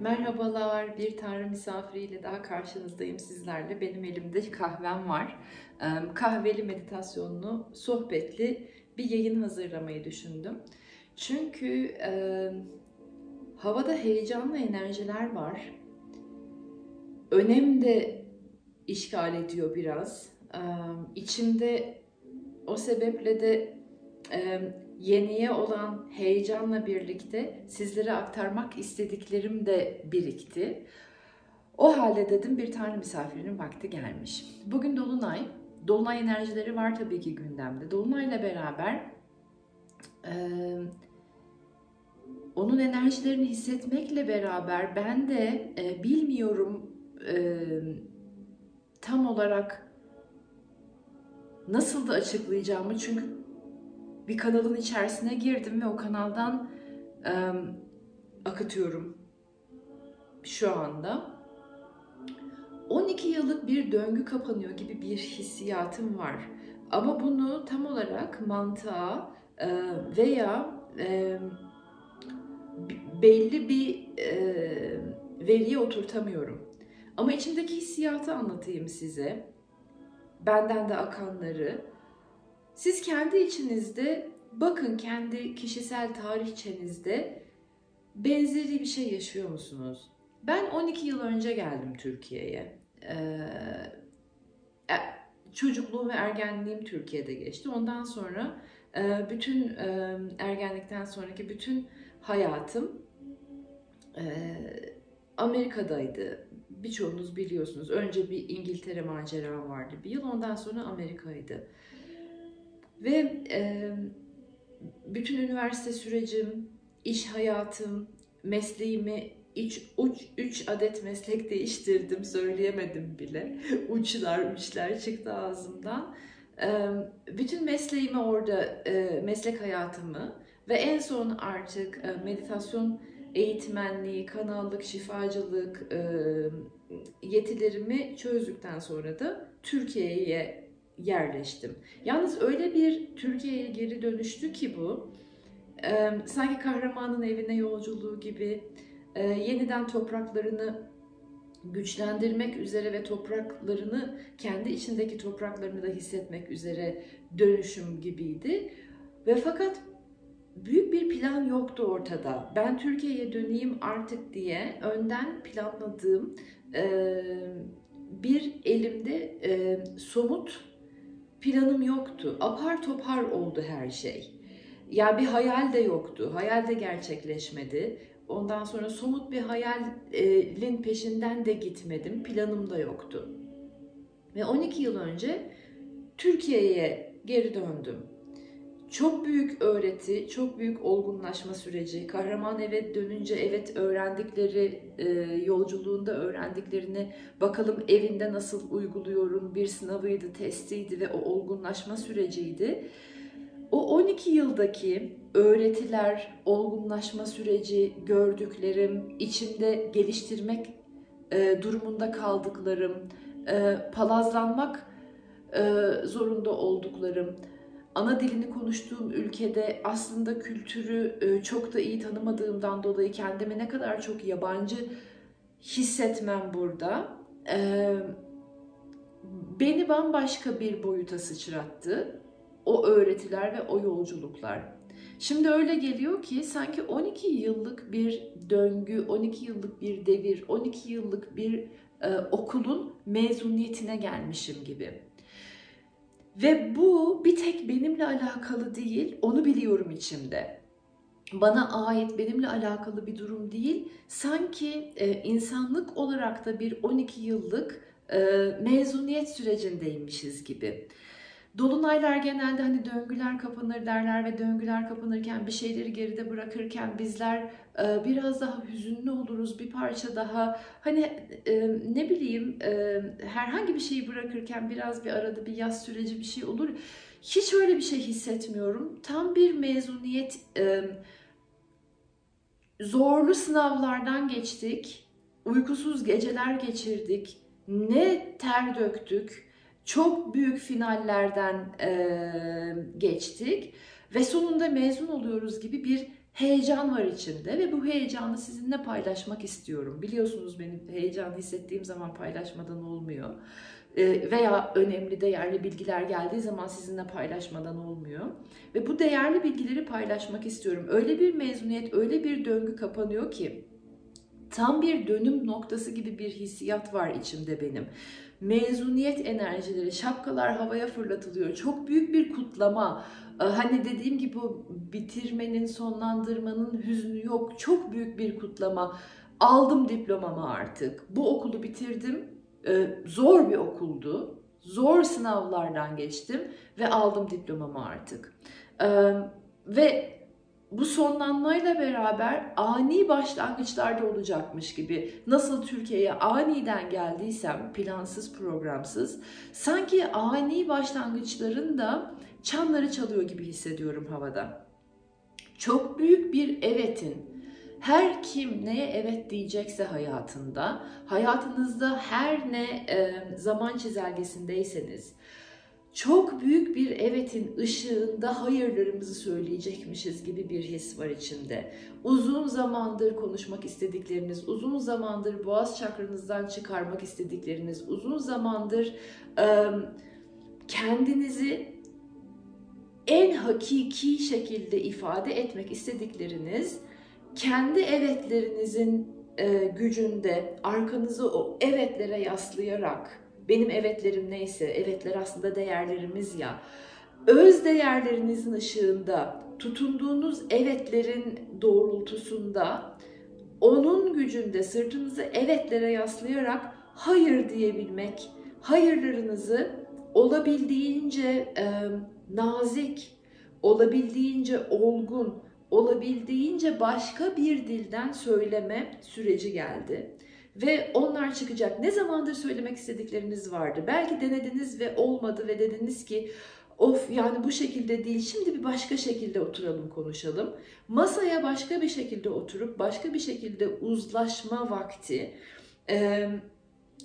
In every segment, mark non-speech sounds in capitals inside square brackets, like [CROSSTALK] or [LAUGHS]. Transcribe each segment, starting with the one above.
Merhabalar, bir Tanrı misafiriyle daha karşınızdayım sizlerle. Benim elimde kahvem var. Kahveli meditasyonlu, sohbetli bir yayın hazırlamayı düşündüm. Çünkü e, havada heyecanlı enerjiler var. Önem de işgal ediyor biraz. E, içimde o sebeple de e, yeniye olan heyecanla birlikte sizlere aktarmak istediklerim de birikti. O halde dedim bir tanrı misafirinin vakti gelmiş. Bugün Dolunay. Dolunay enerjileri var tabii ki gündemde. Dolunayla beraber e, onun enerjilerini hissetmekle beraber ben de e, bilmiyorum e, tam olarak nasıl da açıklayacağımı çünkü bir kanalın içerisine girdim ve o kanaldan e, akıtıyorum şu anda. 12 yıllık bir döngü kapanıyor gibi bir hissiyatım var. Ama bunu tam olarak mantığa e, veya e, belli bir e, veriye oturtamıyorum. Ama içimdeki hissiyatı anlatayım size. Benden de akanları. Siz kendi içinizde bakın kendi kişisel tarihçenizde benzeri bir şey yaşıyor musunuz? Ben 12 yıl önce geldim Türkiye'ye. Ee, e, çocukluğum ve ergenliğim Türkiye'de geçti. Ondan sonra e, bütün e, ergenlikten sonraki bütün hayatım Amerika'daydı. Birçoğunuz biliyorsunuz. Önce bir İngiltere macera vardı bir yıl. Ondan sonra Amerika'ydı. Ve e, bütün üniversite sürecim, iş hayatım, mesleğimi üç, uç, üç adet meslek değiştirdim söyleyemedim bile. [LAUGHS] Uçlar uçlar çıktı ağzımdan. E, bütün mesleğimi orada, e, meslek hayatımı ve en son artık e, meditasyon eğitmenliği, kanallık, şifacılık e, yetilerimi çözdükten sonra da Türkiye'ye yerleştim. Yalnız öyle bir Türkiye'ye geri dönüştü ki bu. E, sanki kahramanın evine yolculuğu gibi e, yeniden topraklarını güçlendirmek üzere ve topraklarını kendi içindeki topraklarını da hissetmek üzere dönüşüm gibiydi. Ve fakat büyük bir plan yoktu ortada. Ben Türkiye'ye döneyim artık diye önden planladığım e, bir elimde e, somut planım yoktu. Apar topar oldu her şey. Ya bir hayal de yoktu. Hayal de gerçekleşmedi. Ondan sonra somut bir hayalin peşinden de gitmedim. Planım da yoktu. Ve 12 yıl önce Türkiye'ye geri döndüm. Çok büyük öğreti, çok büyük olgunlaşma süreci. Kahraman eve dönünce evet öğrendikleri, e, yolculuğunda öğrendiklerini bakalım evinde nasıl uyguluyorum bir sınavıydı, testiydi ve o olgunlaşma süreciydi. O 12 yıldaki öğretiler, olgunlaşma süreci, gördüklerim, içimde geliştirmek e, durumunda kaldıklarım, e, palazlanmak zorunda olduklarım, ana dilini konuştuğum ülkede aslında kültürü e, çok da iyi tanımadığımdan dolayı kendimi ne kadar çok yabancı hissetmem burada e, beni bambaşka bir boyuta sıçrattı. O öğretiler ve o yolculuklar. Şimdi öyle geliyor ki sanki 12 yıllık bir döngü, 12 yıllık bir devir, 12 yıllık bir e, okulun mezuniyetine gelmişim gibi. Ve bu bir tek benimle alakalı değil, onu biliyorum içimde. Bana ait, benimle alakalı bir durum değil. Sanki e, insanlık olarak da bir 12 yıllık e, mezuniyet sürecindeymişiz gibi. Dolunaylar genelde hani döngüler kapanır derler ve döngüler kapanırken bir şeyleri geride bırakırken bizler e, biraz daha hüzünlü oluruz bir parça daha hani e, ne bileyim e, herhangi bir şeyi bırakırken biraz bir arada bir yaz süreci bir şey olur. Hiç öyle bir şey hissetmiyorum. Tam bir mezuniyet zorlu sınavlardan geçtik. Uykusuz geceler geçirdik. Ne ter döktük çok büyük finallerden e, geçtik ve sonunda mezun oluyoruz gibi bir heyecan var içinde ve bu heyecanı sizinle paylaşmak istiyorum. Biliyorsunuz benim heyecan hissettiğim zaman paylaşmadan olmuyor. Veya önemli değerli bilgiler geldiği zaman sizinle paylaşmadan olmuyor. Ve bu değerli bilgileri paylaşmak istiyorum. Öyle bir mezuniyet, öyle bir döngü kapanıyor ki tam bir dönüm noktası gibi bir hissiyat var içimde benim. Mezuniyet enerjileri, şapkalar havaya fırlatılıyor. Çok büyük bir kutlama. Ee, hani dediğim gibi bitirmenin, sonlandırmanın hüznü yok. Çok büyük bir kutlama. Aldım diplomamı artık. Bu okulu bitirdim. Ee, zor bir okuldu. Zor sınavlardan geçtim ve aldım diplomamı artık. Ee, ve bu sonlanmayla beraber ani başlangıçlarda olacakmış gibi nasıl Türkiye'ye aniden geldiysem plansız programsız sanki ani başlangıçların da çanları çalıyor gibi hissediyorum havada. Çok büyük bir evetin her kim neye evet diyecekse hayatında, hayatınızda her ne e, zaman çizelgesindeyseniz, çok büyük bir evetin ışığında hayırlarımızı söyleyecekmişiz gibi bir his var içimde. Uzun zamandır konuşmak istedikleriniz, uzun zamandır boğaz çakranızdan çıkarmak istedikleriniz, uzun zamandır kendinizi en hakiki şekilde ifade etmek istedikleriniz kendi evetlerinizin gücünde arkanızı o evetlere yaslayarak benim evetlerim neyse evetler aslında değerlerimiz ya öz değerlerinizin ışığında tutunduğunuz evetlerin doğrultusunda onun gücünde sırtınızı evetlere yaslayarak hayır diyebilmek, hayırlarınızı olabildiğince e, nazik, olabildiğince olgun, olabildiğince başka bir dilden söyleme süreci geldi. Ve onlar çıkacak. Ne zamandır söylemek istedikleriniz vardı. Belki denediniz ve olmadı ve dediniz ki of yani bu şekilde değil şimdi bir başka şekilde oturalım konuşalım. Masaya başka bir şekilde oturup başka bir şekilde uzlaşma vakti. Ee,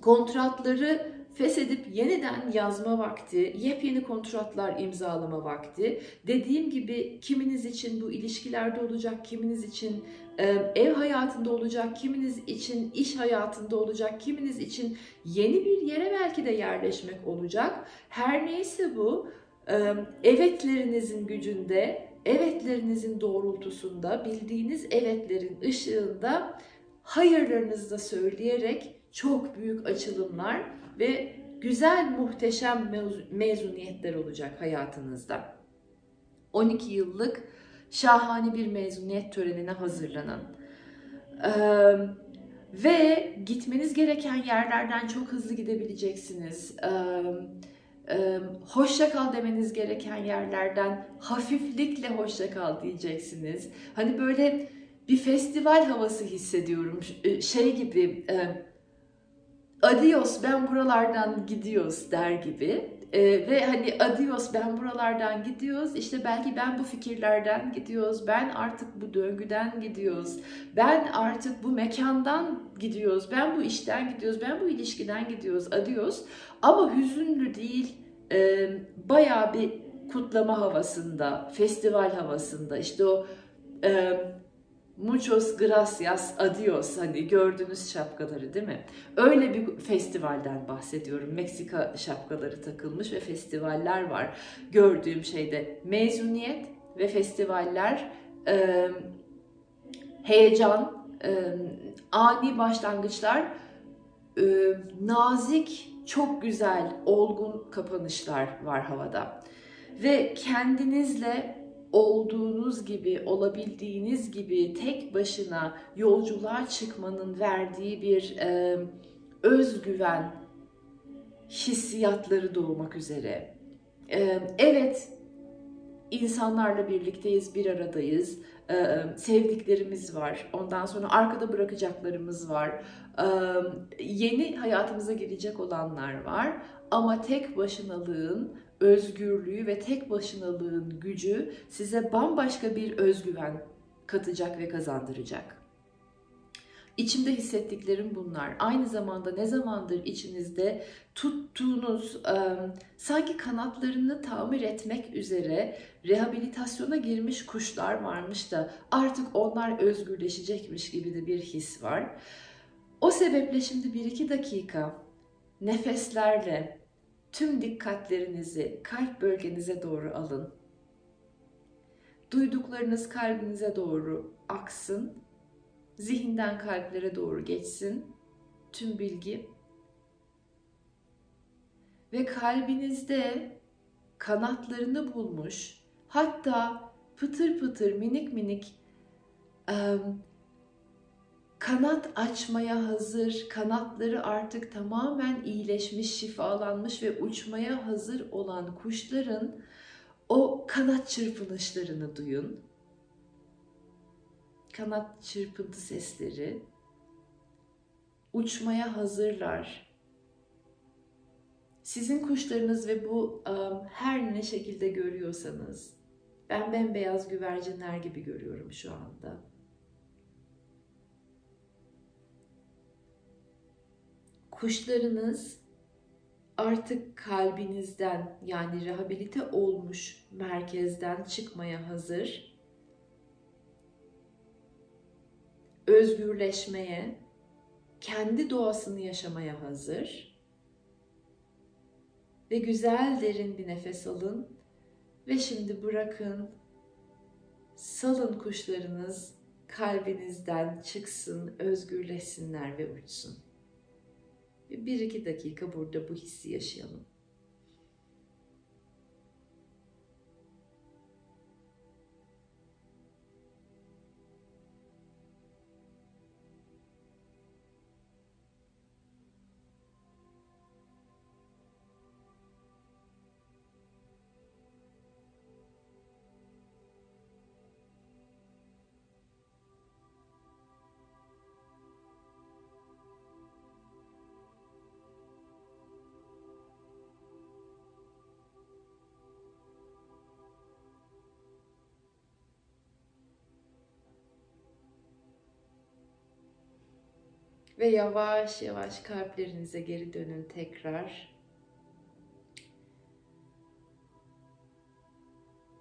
kontratları feshedip yeniden yazma vakti, yepyeni kontratlar imzalama vakti. Dediğim gibi kiminiz için bu ilişkilerde olacak, kiminiz için e, ev hayatında olacak, kiminiz için iş hayatında olacak, kiminiz için yeni bir yere belki de yerleşmek olacak. Her neyse bu e, evetlerinizin gücünde, evetlerinizin doğrultusunda, bildiğiniz evetlerin ışığında hayırlarınızı da söyleyerek çok büyük açılımlar ve güzel muhteşem mezuniyetler olacak hayatınızda. 12 yıllık şahane bir mezuniyet törenine hazırlanın. Ee, ve gitmeniz gereken yerlerden çok hızlı gidebileceksiniz. Ee, e, hoşça kal demeniz gereken yerlerden hafiflikle hoşça kal diyeceksiniz. Hani böyle bir festival havası hissediyorum. Şey gibi e, adios ben buralardan gidiyoruz der gibi. Ee, ve hani adios ben buralardan gidiyoruz. İşte belki ben bu fikirlerden gidiyoruz. Ben artık bu döngüden gidiyoruz. Ben artık bu mekandan gidiyoruz. Ben bu işten gidiyoruz. Ben bu ilişkiden gidiyoruz. Adios. Ama hüzünlü değil e, bayağı bir kutlama havasında festival havasında. İşte o e, Muchos gracias, adios hani gördüğünüz şapkaları değil mi? Öyle bir festivalden bahsediyorum. Meksika şapkaları takılmış ve festivaller var. Gördüğüm şeyde mezuniyet ve festivaller e, heyecan, e, ani başlangıçlar, e, nazik, çok güzel, olgun kapanışlar var havada. Ve kendinizle olduğunuz gibi, olabildiğiniz gibi tek başına yolculuğa çıkmanın verdiği bir e, özgüven hissiyatları doğmak üzere. E, evet, insanlarla birlikteyiz, bir aradayız. Ee, sevdiklerimiz var. Ondan sonra arkada bırakacaklarımız var. Ee, yeni hayatımıza girecek olanlar var. Ama tek başınalığın özgürlüğü ve tek başınalığın gücü size bambaşka bir özgüven katacak ve kazandıracak. İçimde hissettiklerim bunlar. Aynı zamanda ne zamandır içinizde tuttuğunuz e, sanki kanatlarını tamir etmek üzere rehabilitasyona girmiş kuşlar varmış da artık onlar özgürleşecekmiş gibi de bir his var. O sebeple şimdi bir iki dakika nefeslerle tüm dikkatlerinizi kalp bölgenize doğru alın. Duyduklarınız kalbinize doğru aksın. Zihinden kalplere doğru geçsin. Tüm bilgi ve kalbinizde kanatlarını bulmuş, hatta pıtır pıtır minik minik kanat açmaya hazır, kanatları artık tamamen iyileşmiş, şifalanmış ve uçmaya hazır olan kuşların o kanat çırpınışlarını duyun. Kanat çırpıntı sesleri uçmaya hazırlar. Sizin kuşlarınız ve bu um, her ne şekilde görüyorsanız ben bembeyaz güvercinler gibi görüyorum şu anda kuşlarınız artık kalbinizden yani rehabilite olmuş merkezden çıkmaya hazır. Özgürleşmeye, kendi doğasını yaşamaya hazır. Ve güzel derin bir nefes alın ve şimdi bırakın. Salın kuşlarınız kalbinizden çıksın, özgürleşsinler ve uçsun. Bir iki dakika burada bu hissi yaşayalım. Ve yavaş yavaş kalplerinize geri dönün tekrar.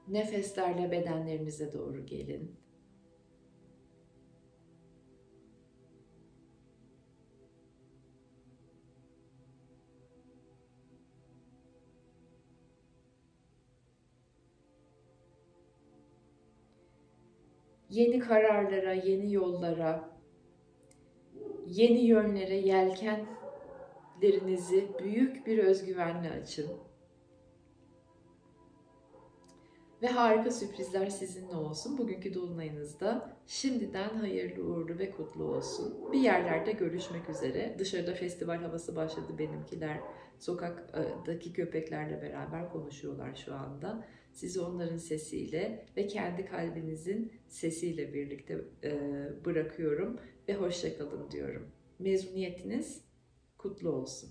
Nefeslerle bedenlerinize doğru gelin. Yeni kararlara, yeni yollara, yeni yönlere yelkenlerinizi büyük bir özgüvenle açın. Ve harika sürprizler sizinle olsun. Bugünkü dolunayınızda şimdiden hayırlı uğurlu ve kutlu olsun. Bir yerlerde görüşmek üzere. Dışarıda festival havası başladı benimkiler. Sokaktaki köpeklerle beraber konuşuyorlar şu anda. Sizi onların sesiyle ve kendi kalbinizin sesiyle birlikte bırakıyorum ve hoşçakalın diyorum. Mezuniyetiniz kutlu olsun.